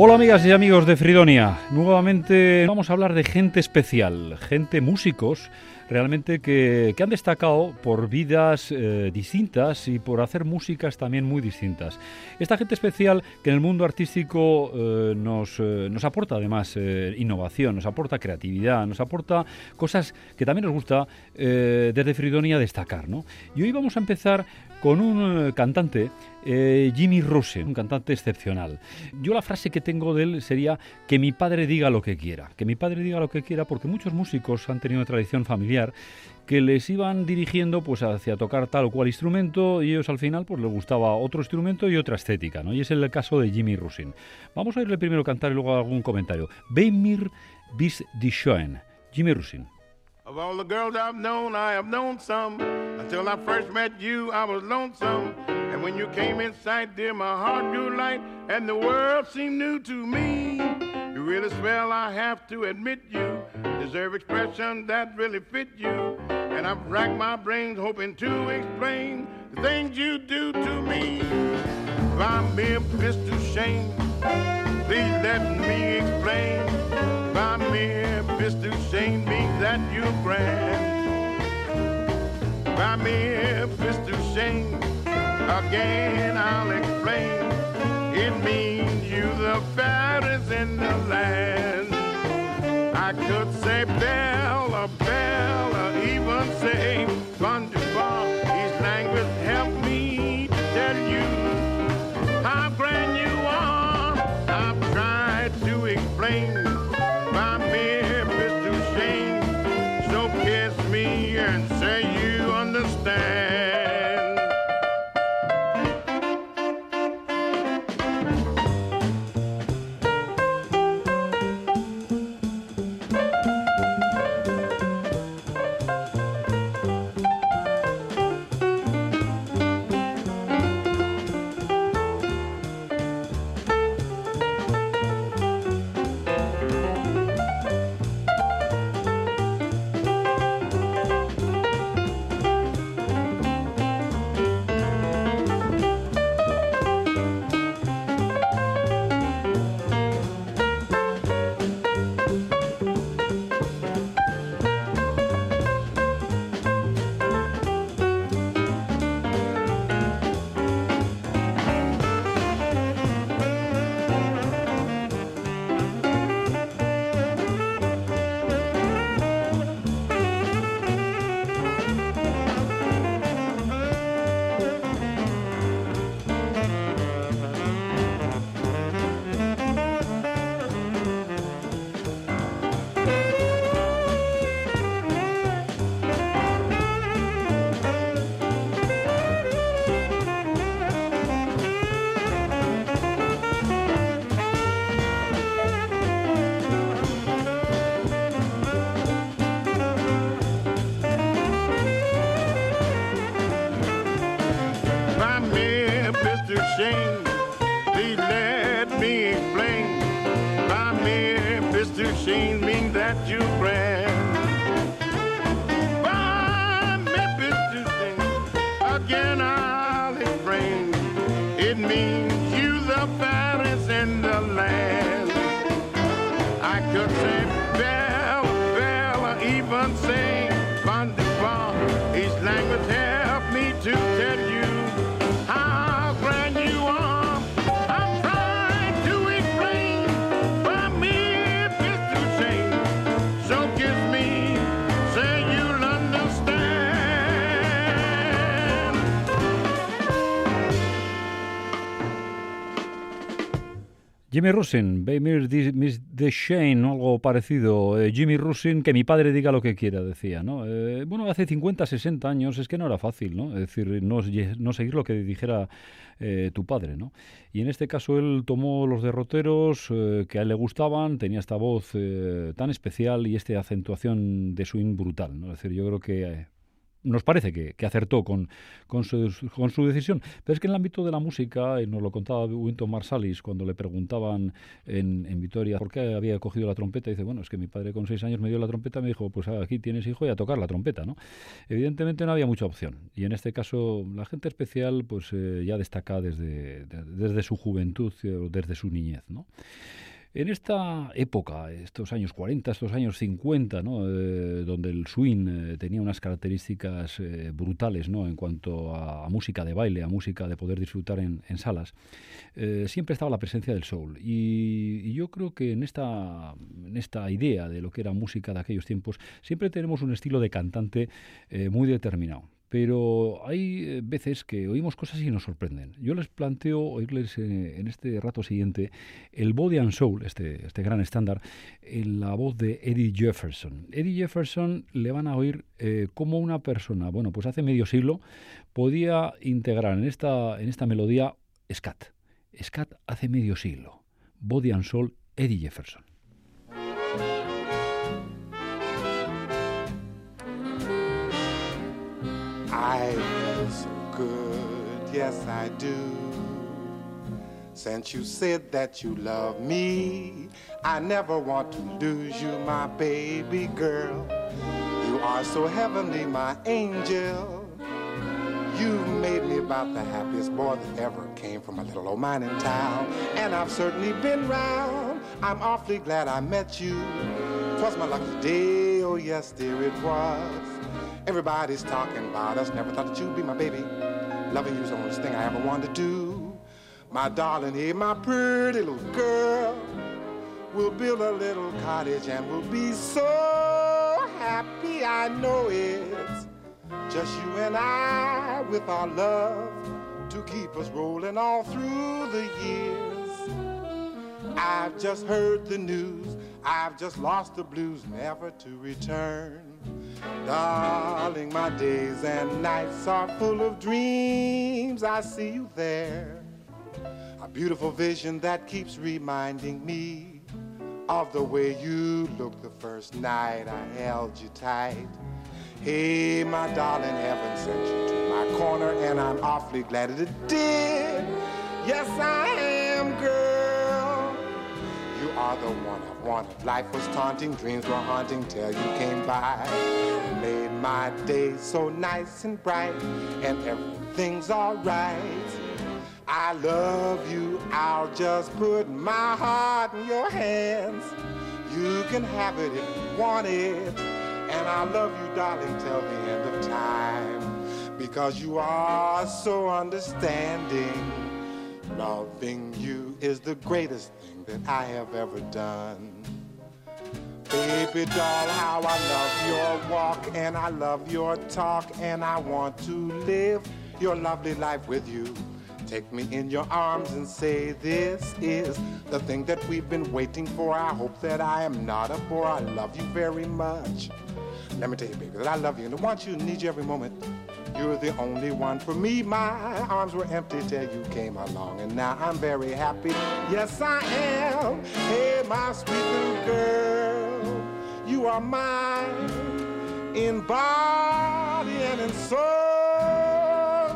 Hola amigas y amigos de Fridonia. Nuevamente vamos a hablar de gente especial, gente músicos realmente que, han destacado por vidas eh, distintas y por hacer músicas también muy distintas. Esta gente especial que en el mundo artístico eh, nos, eh, nos, aporta además innovación, nos aporta creatividad, nos aporta cosas que también nos gusta desde Fridonia destacar. ¿no? Y hoy vamos a empezar con un cantante, Jimmy Russell, un cantante excepcional. Yo la frase que tengo de él sería que mi padre diga lo que quiera, que mi padre diga lo que quiera porque muchos músicos han tenido una tradición familiar que les iban dirigiendo pues hacia tocar tal o cual instrumento y ellos al final pues les gustaba otro instrumento y otra estética, ¿no? Y es el caso de Jimmy Rusin. Vamos a irle primero cantar y luego algún comentario. Beimir bis die Jimmy Rusin. Until I first met you, I was lonesome. And when you came in sight, dear, my heart grew light, and the world seemed new to me. You really swell, I have to admit you deserve expression that really fit you. And I've racked my brains hoping to explain the things you do to me. If I'm pissed to shame, please let me explain. If I'm pissed to shame means that you're grand. Being pissed to shame, again I'll explain. It means you the fattest in the land. I could say Bella, shame. Jimmy Rusin, Beimir de Shane, algo parecido. Eh, Jimmy Rusin, que mi padre diga lo que quiera, decía, ¿no? Eh, bueno, hace 50, 60 años es que no era fácil, ¿no? Es decir, no, no seguir lo que dijera eh, tu padre, ¿no? Y en este caso él tomó los derroteros que a él le gustaban, tenía esta voz tan especial y esta acentuación de swing brutal, ¿no? Es decir, yo creo que nos parece que, acertó con, con, su, con, su, decisión. Pero es que en el ámbito de la música, y nos lo contaba Winton Marsalis cuando le preguntaban en, en Vitoria por qué había cogido la trompeta, dice, bueno, es que mi padre con seis años me dio la trompeta, me dijo, pues aquí tienes hijo y a tocar la trompeta, ¿no? Evidentemente no había mucha opción. Y en este caso, la gente especial, pues eh, ya destaca desde, desde su juventud, eh, desde su niñez, ¿no? En esta época, estos años 40, estos años 50, ¿no? Eh, donde el swing eh, tenía unas características eh, brutales ¿no? en cuanto a, música de baile, a música de poder disfrutar en, salas, siempre estaba la presencia del soul. Y, y, yo creo que en esta, en esta idea de lo que era música de aquellos tiempos, siempre tenemos un estilo de cantante muy determinado pero hay eh, veces que oímos cosas y nos sorprenden. Yo les planteo oírles eh, en este rato siguiente el Body and Soul, este, este gran estándar, en la voz de Eddie Jefferson. Eddie Jefferson le van a oír eh, como una persona, bueno, pues hace medio siglo podía integrar en esta, en esta melodía scat. Scat hace medio siglo. Body and Soul, Eddie Jefferson. I feel so good, yes I do. Since you said that you love me, I never want to lose you, my baby girl. You are so heavenly, my angel. You've made me about the happiest boy that ever came from a little old mining town. And I've certainly been round. I'm awfully glad I met you. Twas my lucky day, oh yes, dear, it was. Everybody's talking about us. Never thought that you'd be my baby. Loving you's the only thing I ever wanted to do. My darling, hey, my pretty little girl. We'll build a little cottage and we'll be so happy. I know it's just you and I with our love to keep us rolling all through the years. I've just heard the news. I've just lost the blues, never to return. Darling, my days and nights are full of dreams. I see you there. A beautiful vision that keeps reminding me of the way you looked the first night I held you tight. Hey, my darling, heaven sent you to my corner, and I'm awfully glad it did. Yes, I am, are the one I've wanted. Life was taunting, dreams were haunting till you came by made my day so nice and bright, and everything's alright. I love you, I'll just put my heart in your hands. You can have it if you want it, and I love you, darling, till the end of time. Because you are so understanding. Loving you is the greatest thing that I have ever done. Baby doll, how I love your walk and I love your talk and I want to live your lovely life with you. Take me in your arms and say this is the thing that we've been waiting for. I hope that I am not a bore. I love you very much. Let me tell you, baby, that I love you and I want you and need you every moment. You're the only one for me. My arms were empty till you came along, and now I'm very happy. Yes, I am. Hey, my sweet little girl, you are mine in body and in soul.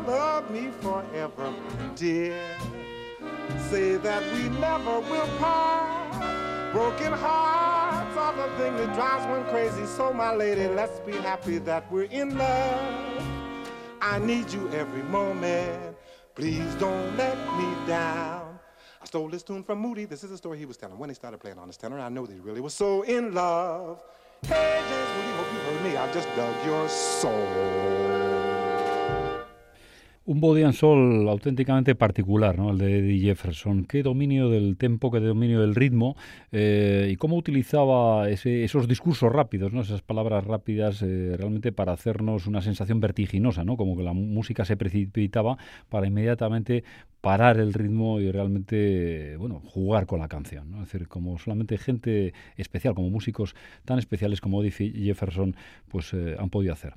Love me forever, dear. Say that we never will part. Broken hearts are the thing that drives one crazy. So, my lady, let's be happy that we're in love. I need you every moment. Please don't let me down. I stole this tune from Moody. This is a story he was telling when he started playing on his tenor. I know that he really was so in love. Hey, James Moody, hope you heard me. I've just dug your soul. Un body and soul auténticamente particular, ¿no? el de Eddie Jefferson. Qué dominio del tempo, qué dominio del ritmo eh, y cómo utilizaba esos discursos rápidos, ¿no? esas palabras rápidas eh, realmente para hacernos una sensación vertiginosa, ¿no? como que la música se precipitaba para inmediatamente parar el ritmo y realmente bueno jugar con la canción. ¿no? Es decir, como solamente gente especial, como músicos tan especiales como Eddie Jefferson, pues eh, han podido hacer.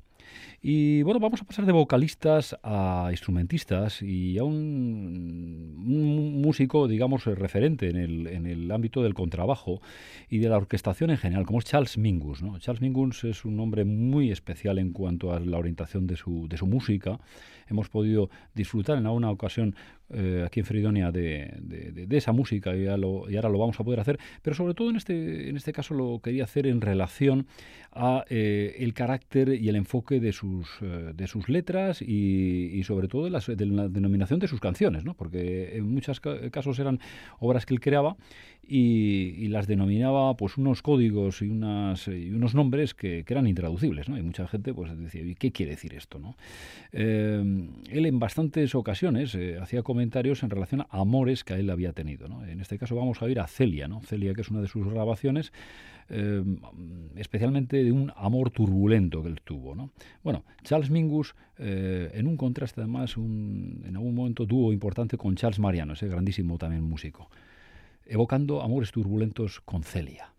Y bueno, vamos a pasar de vocalistas a instrumentistas y a un, músico, digamos, referente en el, en el, ámbito del contrabajo y de la orquestación en general, como es Charles Mingus. ¿no? Charles Mingus es un hombre muy especial en cuanto a la orientación de su, de su música. Hemos podido disfrutar en alguna ocasión eh, aquí en Fridonia de, de, esa música y, ahora lo vamos a poder hacer, pero sobre todo en este, en este caso lo quería hacer en relación a eh, el carácter y el enfoque de eh, de sus letras y, sobre todo de, la denominación de sus canciones, ¿no? porque en muchos casos eran obras que él creaba y, las denominaba pues unos códigos y, unos nombres que, que, eran intraducibles, ¿no? Y mucha gente pues decía, ¿y qué quiere decir esto, no? Eh, él en bastantes ocasiones eh, hacía comentarios en relación a amores que a él había tenido, ¿no? En este caso vamos a ir a Celia, ¿no? Celia, que es una de sus grabaciones, eh, especialmente de un amor turbulento que él tuvo, ¿no? Bueno, Charles Mingus, en un contraste además, en algún momento tuvo importante con Charles Mariano, ese grandísimo también músico evocando amores turbulentos con Celia.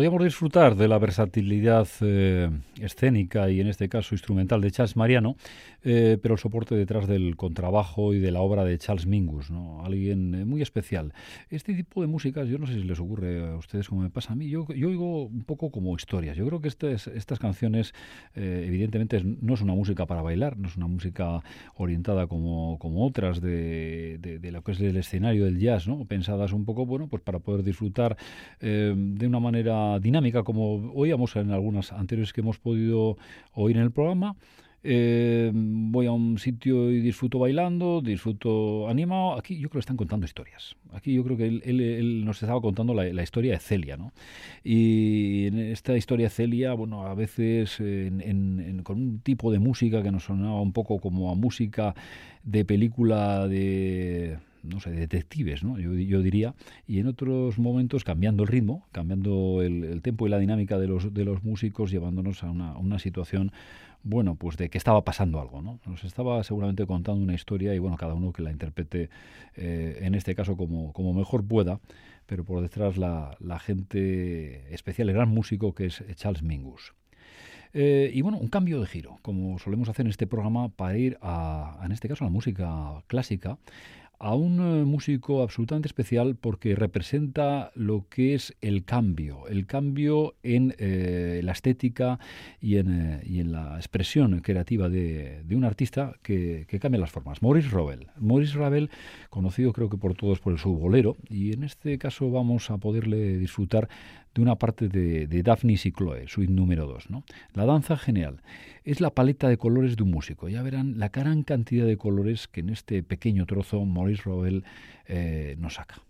Podíamos disfrutar de la versatilidad eh, escénica y en este caso instrumental de Charles Mariano, eh, pero el soporte detrás del contrabajo y de la obra de Charles Mingus, ¿no? alguien eh, muy especial. Este tipo de músicas, yo no sé si les ocurre a ustedes como me pasa a mí, yo, yo oigo un poco como historias. Yo creo que estas, estas canciones, evidentemente, no es una música para bailar, no es una música orientada como, como otras de, de, lo que es el escenario del jazz, ¿no? pensadas un poco bueno, pues para poder disfrutar de una manera dinámica, como oíamos en algunas anteriores que hemos podido oír en el programa. Eh, voy a un sitio y disfruto bailando, disfruto animado. Aquí yo creo que están contando historias. Aquí yo creo que él, nos estaba contando la, historia de Celia, ¿no? Y en esta historia de Celia, bueno, a veces con un tipo de música que nos sonaba un poco como a música de película de no sé, detectives, ¿no? Yo, yo, diría, y en otros momentos cambiando el ritmo, cambiando el, el tempo y la dinámica de los, de los músicos, llevándonos a una, una situación bueno, pues de que estaba pasando algo, ¿no? Nos estaba seguramente contando una historia y bueno, cada uno que la interprete eh, en este caso como, como mejor pueda, pero por detrás la, la gente especial, el gran músico que es Charles Mingus. Eh, y bueno, un cambio de giro, como solemos hacer en este programa, para ir a, en este caso, a la música clásica a un eh, músico absolutamente especial porque representa lo que es el cambio, el cambio en eh, la estética y en, eh, y en, la expresión creativa de, de un artista que, que, cambia las formas. Maurice Ravel. Maurice Ravel, conocido creo que por todos por su bolero, y en este caso vamos a poderle disfrutar de una parte de, de Daphnis y Chloe, suite número 2. ¿no? La danza genial es la paleta de colores de un músico. Ya verán la gran cantidad de colores que en este pequeño trozo Maurice Ravel eh, nos saca.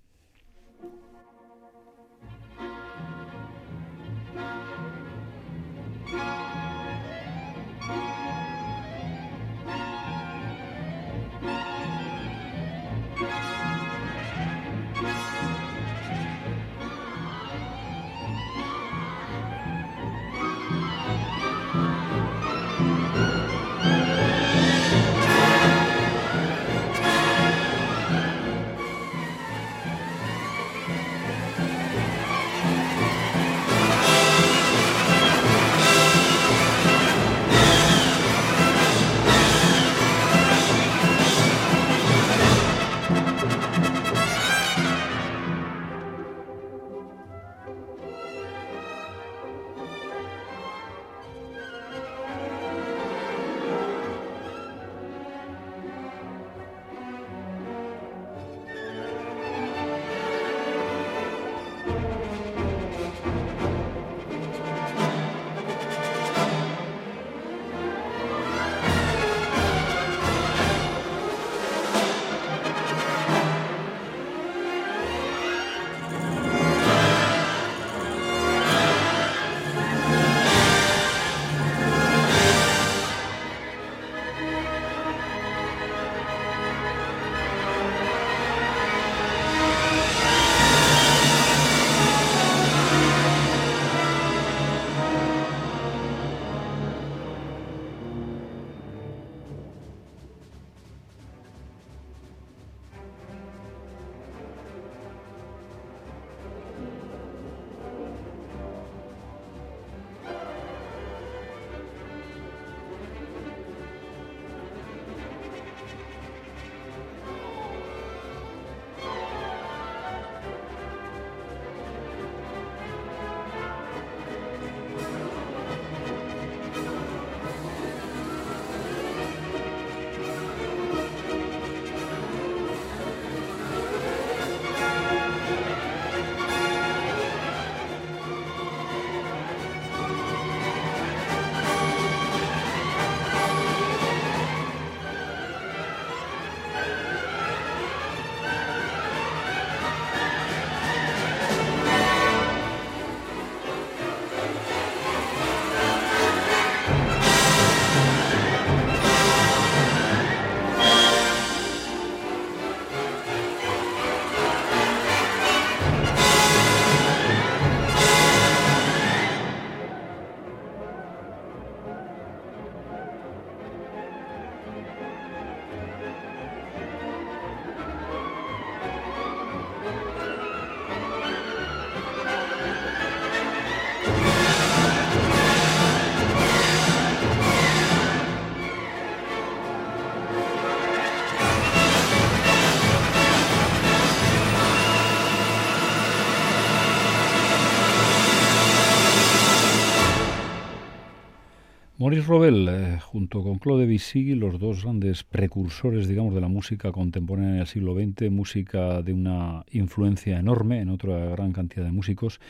Maurice Robel, eh, junto con Claude Debussy, los dos grandes precursores, digamos, de la música contemporánea del siglo XX, música de una influencia enorme en otra gran cantidad de músicos.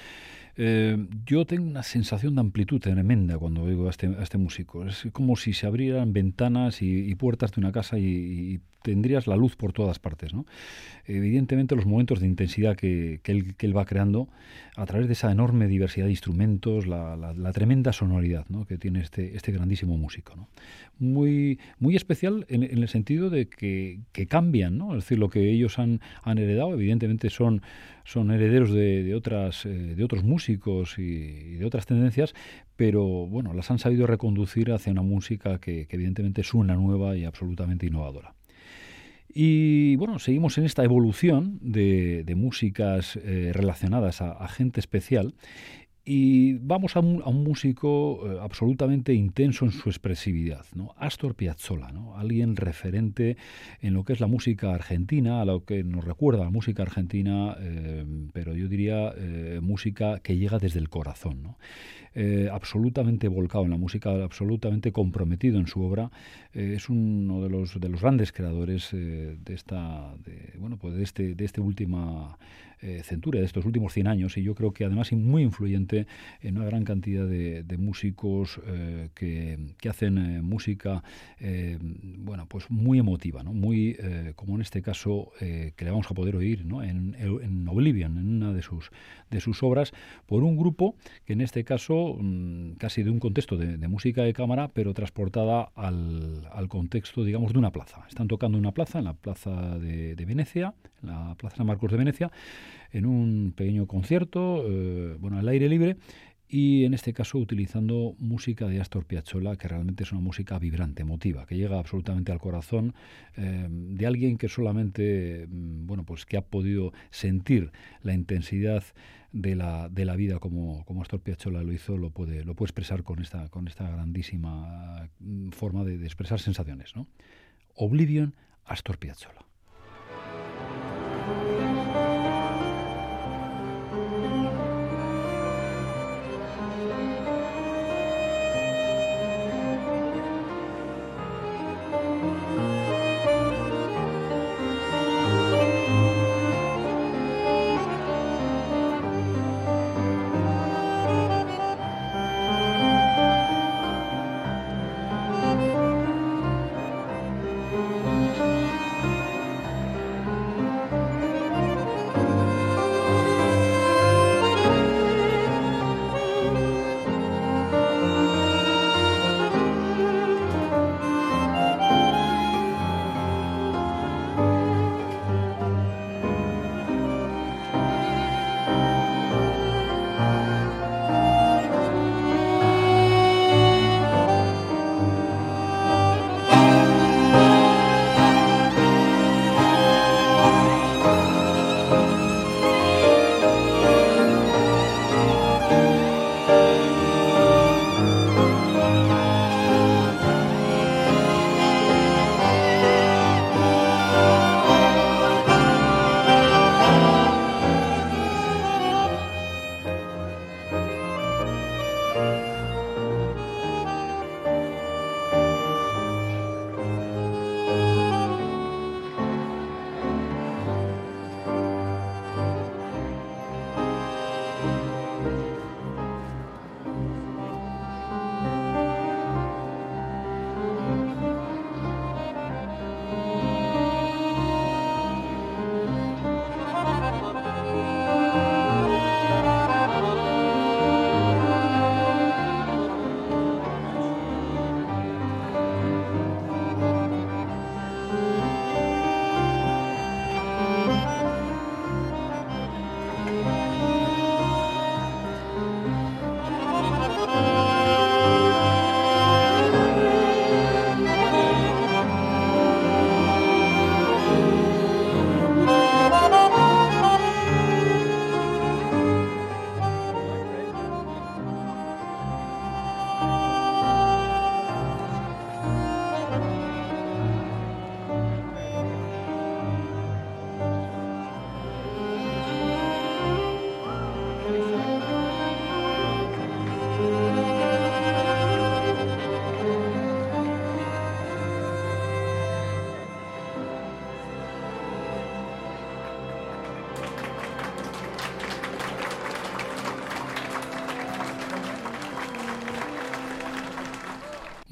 Eh, yo tengo una sensación de amplitud tremenda cuando oigo a este, este músico. Es como si se abrieran ventanas y, puertas de una casa y, tendrías la luz por todas partes. ¿no? Evidentemente los momentos de intensidad que, él, va creando a través de esa enorme diversidad de instrumentos, la, tremenda sonoridad que tiene este, este grandísimo músico. ¿no? Muy, muy especial en, el sentido de que, cambian, ¿no? es decir, lo que ellos han, han heredado, evidentemente son, son herederos de, otras, eh, de otros músicos y, de otras tendencias, pero bueno, las han sabido reconducir hacia una música que, evidentemente es una nueva y absolutamente innovadora. Y bueno, seguimos en esta evolución de, músicas eh, relacionadas a, gente especial y vamos a un, músico eh, absolutamente intenso en su expresividad, ¿no? Astor Piazzolla, alguien referente en lo que es la música argentina, a lo que nos recuerda la música argentina, eh, pero yo diría música que llega desde el corazón. Eh, absolutamente volcado en la música, absolutamente comprometido en su obra. Eh, es uno de los, de los grandes creadores eh, de esta, de, bueno, pues de este, de este última centuria, de estos últimos 100 años, y yo creo que además es muy influyente en una gran cantidad de, músicos que, que, hacen música, bueno, pues muy emotiva, ¿no? muy, como en este caso, que le vamos a poder oír ¿no? en, Oblivion, en una de sus, de sus obras, por un grupo que en este caso Mm, casi de un contexto de, música de cámara, pero transportada al, contexto, digamos, de una plaza. Están tocando en una plaza, en la plaza de, Venecia, en la plaza San Marcos de Venecia, en un pequeño concierto, eh, bueno, al aire libre, y en este caso utilizando música de Astor Piazzolla, que realmente es una música vibrante, emotiva, que llega absolutamente al corazón eh, de alguien que solamente, mm, bueno, pues que ha podido sentir la intensidad de la, de la vida como, como Astor Piazzolla lo hizo, lo puede, lo puede expresar con esta, con esta grandísima mm, forma de, de expresar sensaciones. ¿no? Oblivion, Astor Piazzolla.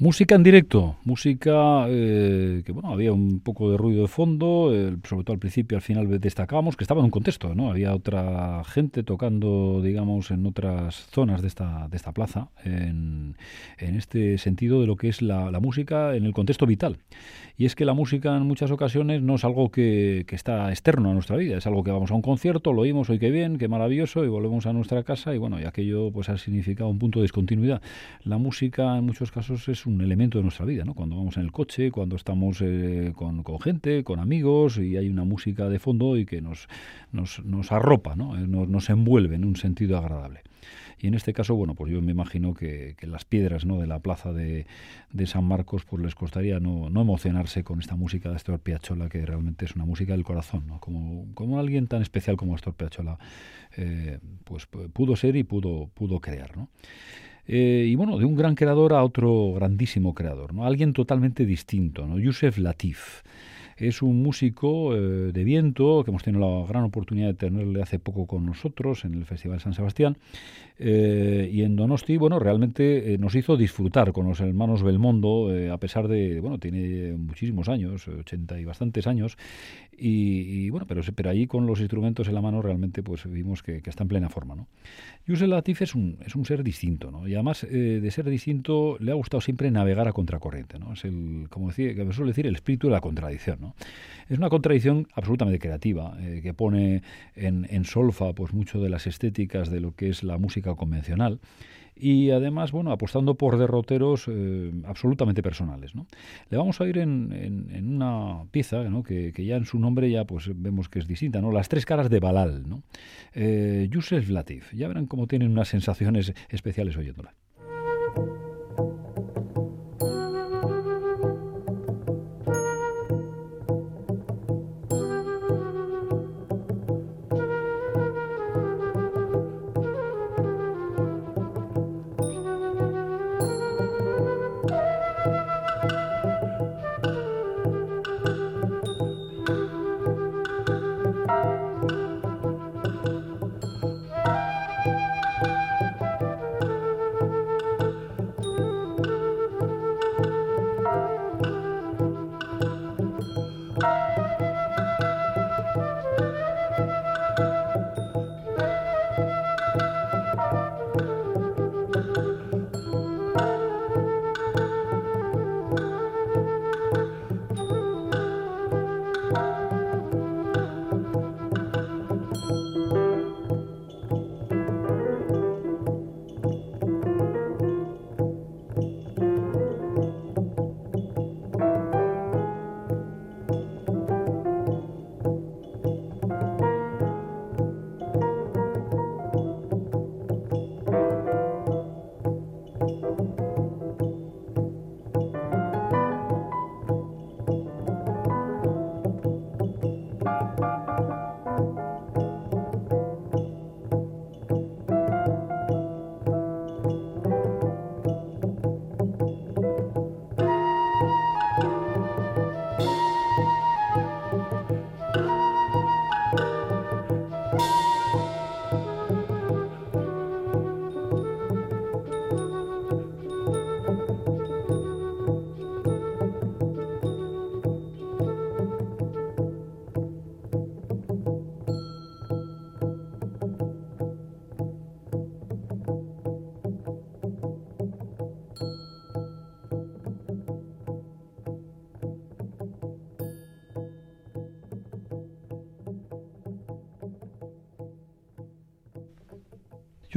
Música en directo, música eh, que bueno, había un poco de ruido de fondo, sobre todo al principio al final destacábamos que estaba en un contexto, ¿no? Había otra gente tocando, digamos, en otras zonas de esta, de esta plaza, en, en este sentido de lo que es la, la, música en el contexto vital. Y es que la música en muchas ocasiones no es algo que, que está externo a nuestra vida, es algo que vamos a un concierto, lo oímos, hoy qué bien, qué maravilloso, y volvemos a nuestra casa y bueno, y aquello pues ha significado un punto de discontinuidad. La música en muchos casos es un elemento de nuestra vida, ¿no? Cuando vamos en el coche, cuando estamos eh, con, gente, con amigos y hay una música de fondo y que nos, nos, nos arropa, ¿no? Eh, nos, nos envuelve en un sentido agradable. Y en este caso, bueno, pues yo me imagino que, las piedras ¿no? de la plaza de, de, San Marcos pues les costaría no, no, emocionarse con esta música de Astor Piazzolla, que realmente es una música del corazón, ¿no? como, como alguien tan especial como Astor Piazzolla eh, pues pudo ser y pudo, pudo crear. ¿no? Eh, y bueno, de un gran creador a otro grandísimo creador, ¿no? Alguien totalmente distinto, ¿no? Yusef Latif. Es un músico eh, de viento que hemos tenido la gran oportunidad de tenerle hace poco con nosotros en el Festival San Sebastián. Eh, y en Donosti, bueno, realmente nos hizo disfrutar con los hermanos Belmondo, a pesar de, bueno, tiene muchísimos años, 80 y bastantes años, y, bueno, pero, pero ahí con los instrumentos en la mano realmente pues vimos que, está en plena forma, ¿no? Yusef Latif es un, es un ser distinto, ¿no? Y además eh, de ser distinto le ha gustado siempre navegar a contracorriente, ¿no? Es el, como decía, que suele decir, el espíritu de la contradicción, ¿no? Es una contradicción absolutamente creativa, eh, que pone en, en solfa pues mucho de las estéticas de lo que es la música convencional y además, bueno, apostando por derroteros eh, absolutamente personales. ¿no? Le vamos a ir en, en, una pieza que, que, ya en su nombre ya pues vemos que es distinta, ¿no? Las tres caras de Balal, ¿no? Eh, Yusef Latif. Ya verán cómo tienen unas sensaciones especiales oyéndola.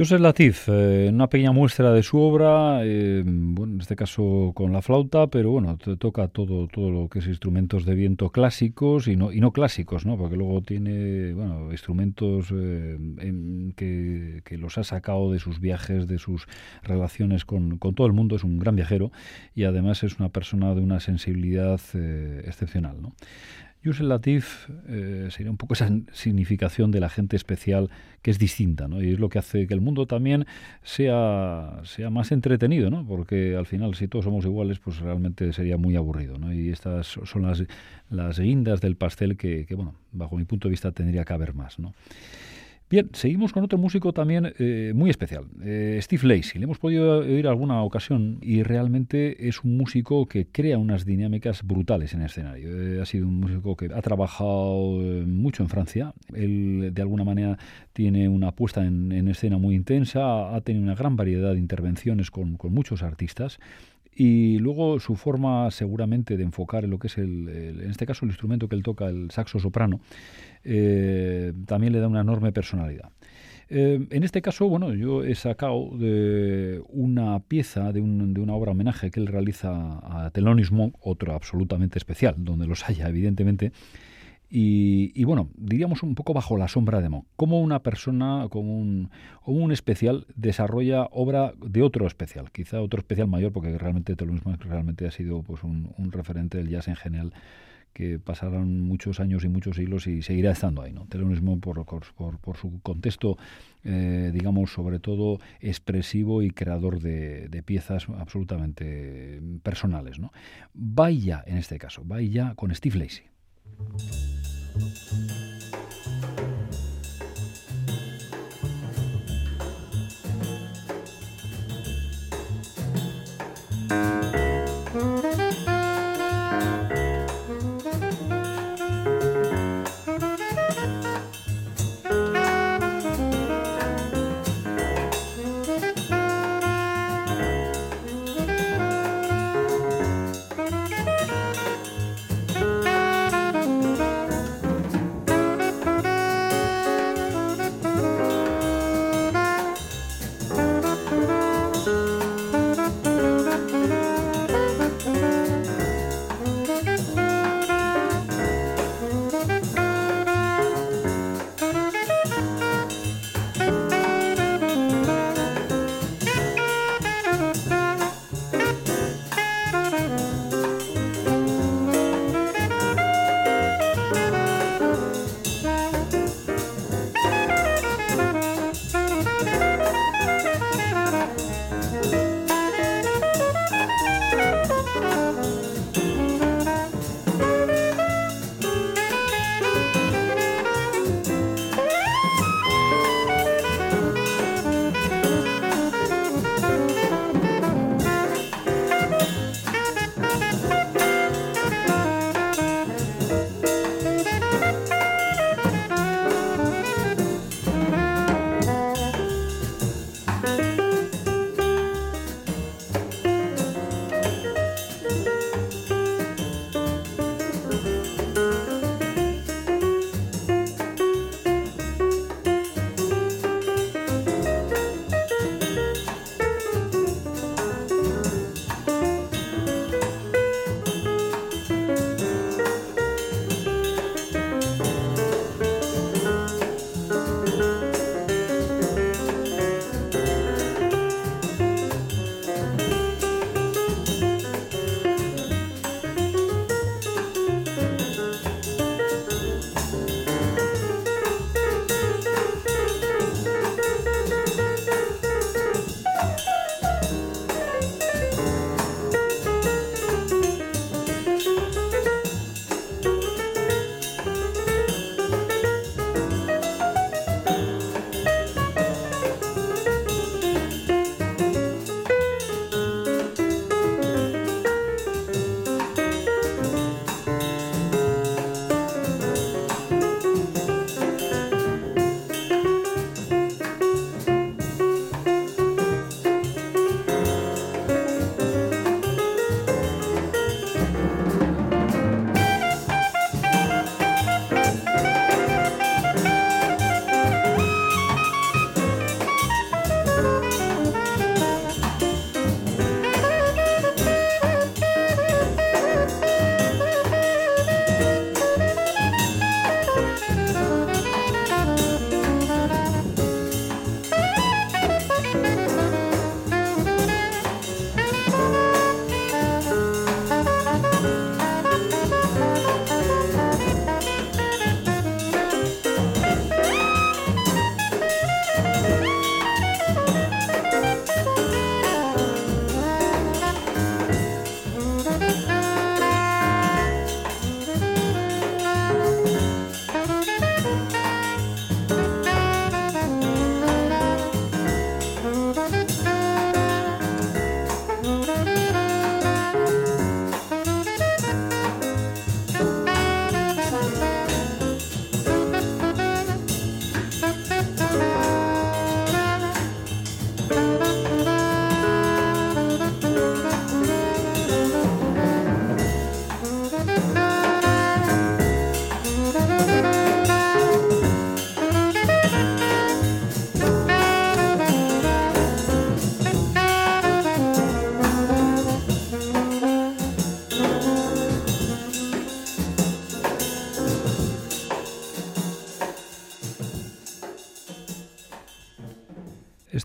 José Latif, eh, una pequeña muestra de su obra, eh, bueno, en este caso con la flauta, pero bueno, te toca todo, todo lo que es instrumentos de viento clásicos y no, y no clásicos, ¿no? Porque luego tiene, bueno, instrumentos eh, que, que, los ha sacado de sus viajes, de sus relaciones con, con, todo el mundo, es un gran viajero y además es una persona de una sensibilidad excepcional, ¿no? Yusef Latif eh, sería un poco esa significación de la gente especial que es distinta, ¿no? Y es lo que hace que el mundo también sea, sea más entretenido, ¿no? Porque al final, si todos somos iguales, pues realmente sería muy aburrido, ¿no? Y estas son las, las guindas del pastel que, que, bueno, bajo mi punto de vista tendría que haber más, ¿no? Bien, seguimos con otro músico también eh, muy especial, eh, Steve Lacey. Le hemos podido oír alguna ocasión y realmente es un músico que crea unas dinámicas brutales en escenario. Eh, ha sido un músico que ha trabajado mucho en Francia. Él, de alguna manera, tiene una puesta en, escena muy intensa, ha tenido una gran variedad de intervenciones con, muchos artistas. Y luego su forma seguramente de enfocar en lo que es el, en este caso el instrumento que él toca, el saxo soprano, eh, también le da una enorme personalidad. Eh, en este caso, bueno, yo he sacado de una pieza de, una obra homenaje que él realiza a Thelonious Monk, otro absolutamente especial, donde los haya, evidentemente. Y, bueno, diríamos un poco bajo la sombra de Monk. Como una persona, como un, especial, desarrolla obra de otro especial, quizá otro especial mayor, porque realmente Thelonious realmente ha sido pues, un, referente del jazz en general que pasarán muchos años y muchos siglos y seguirá estando ahí. ¿no? Telonismo por, su contexto, eh, digamos, sobre todo expresivo y creador de, de, piezas absolutamente personales. ¿no? Vaya, en este caso, vaya con Steve Lacey. Música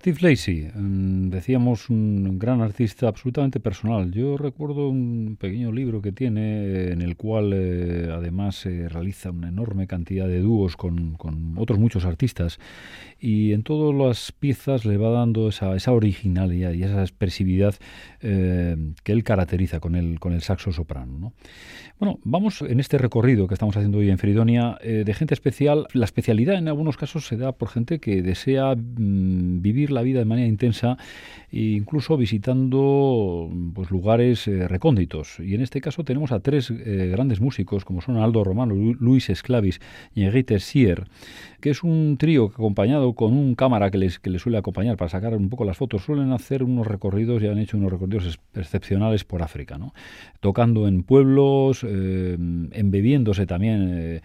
Steve Lacey, mm, decíamos un gran artista absolutamente personal. Yo recuerdo un pequeño libro que tiene en el cual eh, además se realiza una enorme cantidad de dúos con, otros muchos artistas y en todas las piezas le va dando esa, esa originalidad y esa expresividad eh, que él caracteriza con el, con el saxo soprano. Bueno, vamos en este recorrido que estamos haciendo hoy en Fridonia eh, de gente especial. La especialidad en algunos casos se da por gente que desea mm, vivir la vida de manera intensa e incluso visitando pues, lugares eh, recónditos. Y en este caso tenemos a tres eh, grandes músicos, como son Aldo Romano, Luis Esclavis y Enrique Sier, que es un trío acompañado con un cámara que les, que les suele acompañar para sacar un poco las fotos. Suelen hacer unos recorridos, ya han hecho unos recorridos excepcionales por África, tocando en pueblos, eh, embebiéndose también,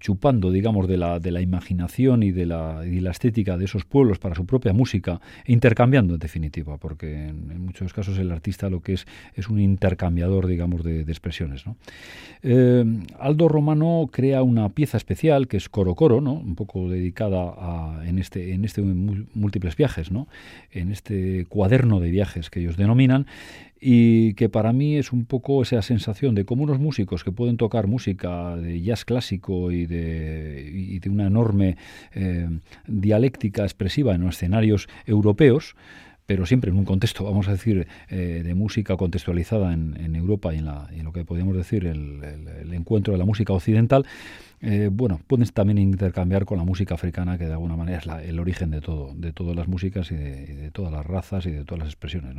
chupando, digamos, de la, de la imaginación y de la, y la estética de esos pueblos para su propia música, intercambiando en definitiva, porque en, muchos casos el artista lo que es es un intercambiador, digamos, de, expresiones. Eh, Aldo Romano crea una pieza especial que es Coro Coro, ¿no? un poco dedicada a, en este en este múltiples viajes, ¿no? en este cuaderno de viajes que ellos denominan, y que para mí es un poco esa sensación de cómo unos músicos que pueden tocar música de jazz clásico y de, de una enorme eh, dialéctica expresiva en los escenarios europeos, pero siempre en un contexto, vamos a decir, eh, de música contextualizada en, Europa y en, lo que podríamos decir el, encuentro de la música occidental, eh, bueno, pueden también intercambiar con la música africana, que de alguna manera es el origen de todo, de todas las músicas y de, todas las razas y de todas las expresiones.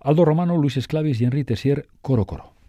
Aldo Romano, Luis Esclavis y Henri Tessier, Coro Coro.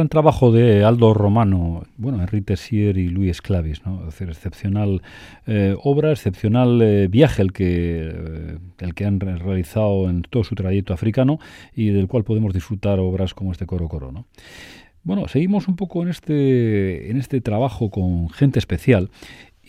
Gran trabajo de Aldo Romano, bueno, Enrique Sier y Luis Clavis, ¿no? Es excepcional eh, obra, excepcional eh, viaje el que, eh, el que han realizado en todo su trayecto africano y del cual podemos disfrutar obras como este Coro Coro, ¿no? Bueno, seguimos un poco en este, en este trabajo con gente especial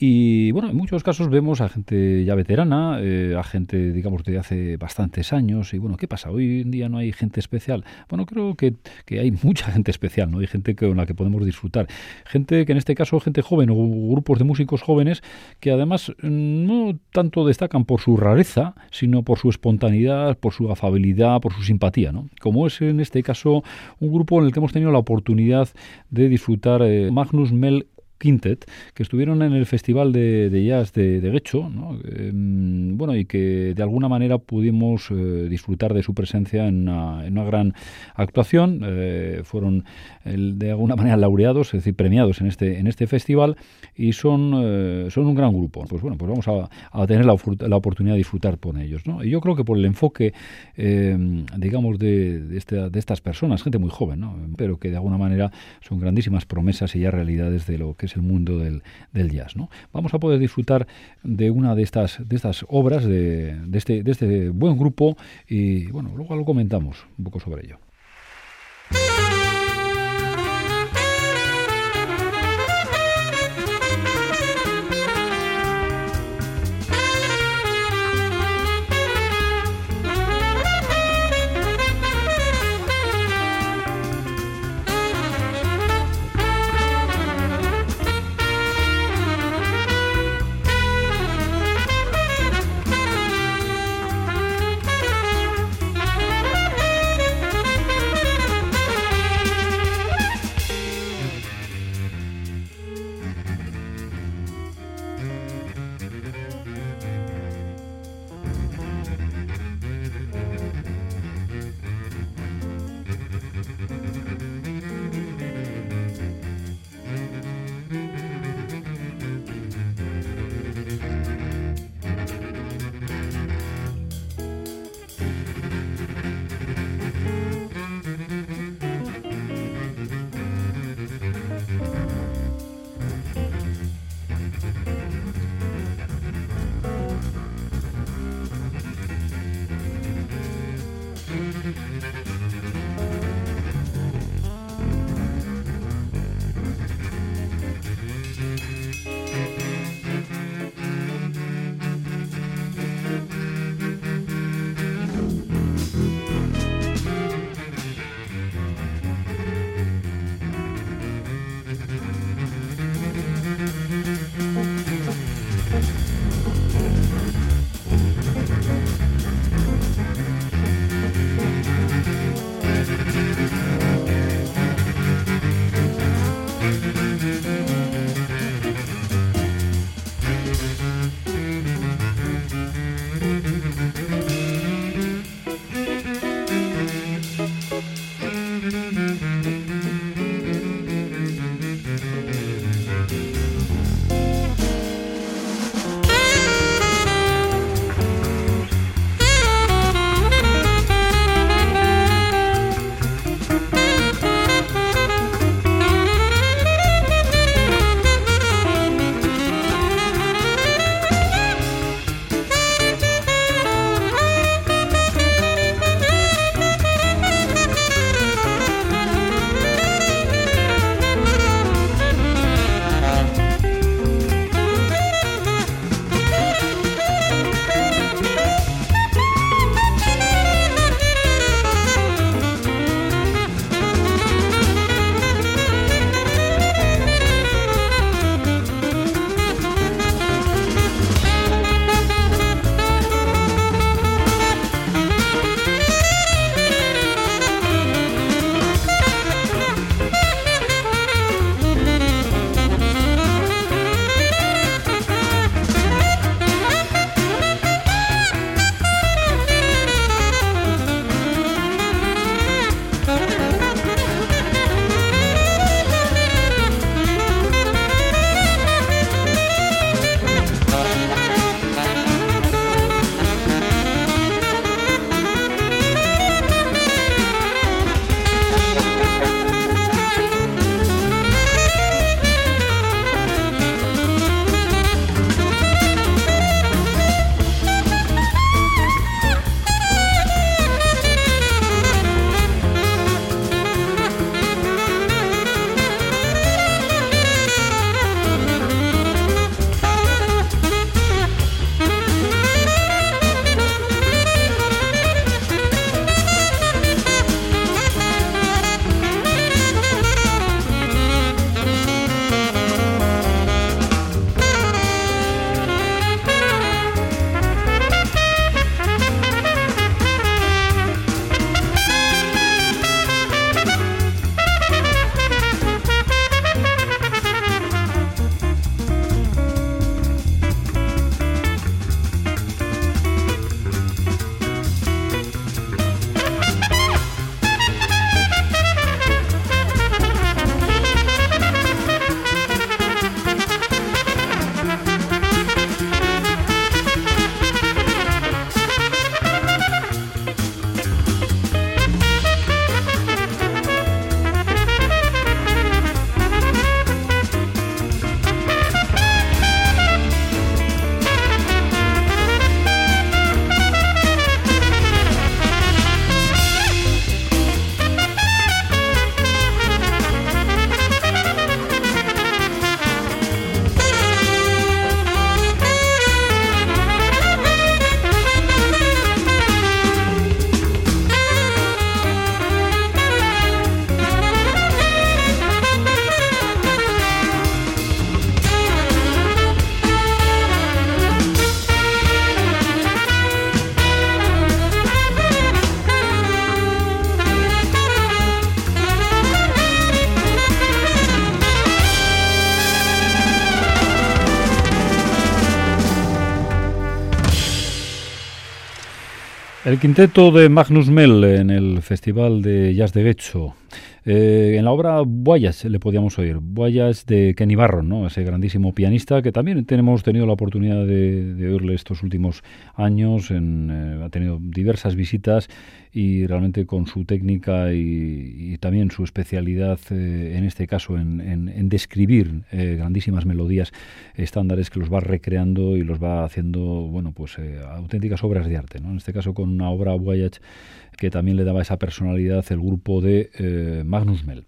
y bueno, en muchos casos vemos a gente ya veterana, eh, a gente, digamos, de hace bastantes años. Y bueno, ¿qué pasa? Hoy en día no hay gente especial. Bueno, creo que, que hay mucha gente especial, ¿no? Hay gente con la que podemos disfrutar. Gente que en este caso, gente joven o grupos de músicos jóvenes que además no tanto destacan por su rareza, sino por su espontaneidad, por su afabilidad, por su simpatía, ¿no? Como es en este caso un grupo en el que hemos tenido la oportunidad de disfrutar eh, Magnus Mel Quintet, que estuvieron en el Festival de, Jazz de, de Guecho, em, bueno, y que de alguna manera pudimos eh, disfrutar de su presencia en una, gran actuación. Eh, fueron de alguna manera laureados, es decir, premiados en este, en este festival, y son, eh, son un gran grupo. Pues bueno, pues vamos a, tener la, oportunidad de disfrutar con ellos. ¿no? Y yo creo que por el enfoque, em, digamos, de, de, estas personas, gente muy joven, ¿no? pero que de alguna manera son grandísimas promesas y ya realidades de lo que el mundo del, jazz. ¿no? Vamos a poder disfrutar de una de estas, de estas obras de, de, este, de este buen grupo y bueno, luego lo comentamos un poco sobre ello. El quinteto de Magnus Mell en el Festival de Jazz de Getxo. Eh, en la obra Voyage le podíamos oír, Voyage de Kenny Barron, ¿no? ese grandísimo pianista que también tenemos tenido la oportunidad de, oírle estos últimos años, eh, ha tenido diversas visitas y realmente con su técnica y, también su especialidad, eh, en este caso, en, describir grandísimas melodías estándares que los va recreando y los va haciendo, bueno, pues auténticas obras de arte, ¿no? en este caso con una obra Voyage que también le daba esa personalidad el grupo de eh, Magnus Mel.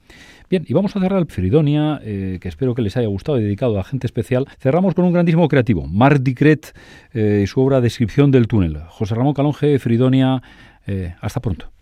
Bien, y vamos a cerrar el Fridonia, eh, que espero que les haya gustado, dedicado a gente especial. Cerramos con un grandísimo creativo, Marc Dicret eh, y su obra Descripción del túnel. José Ramón Calonge, Fridonia, hasta pronto.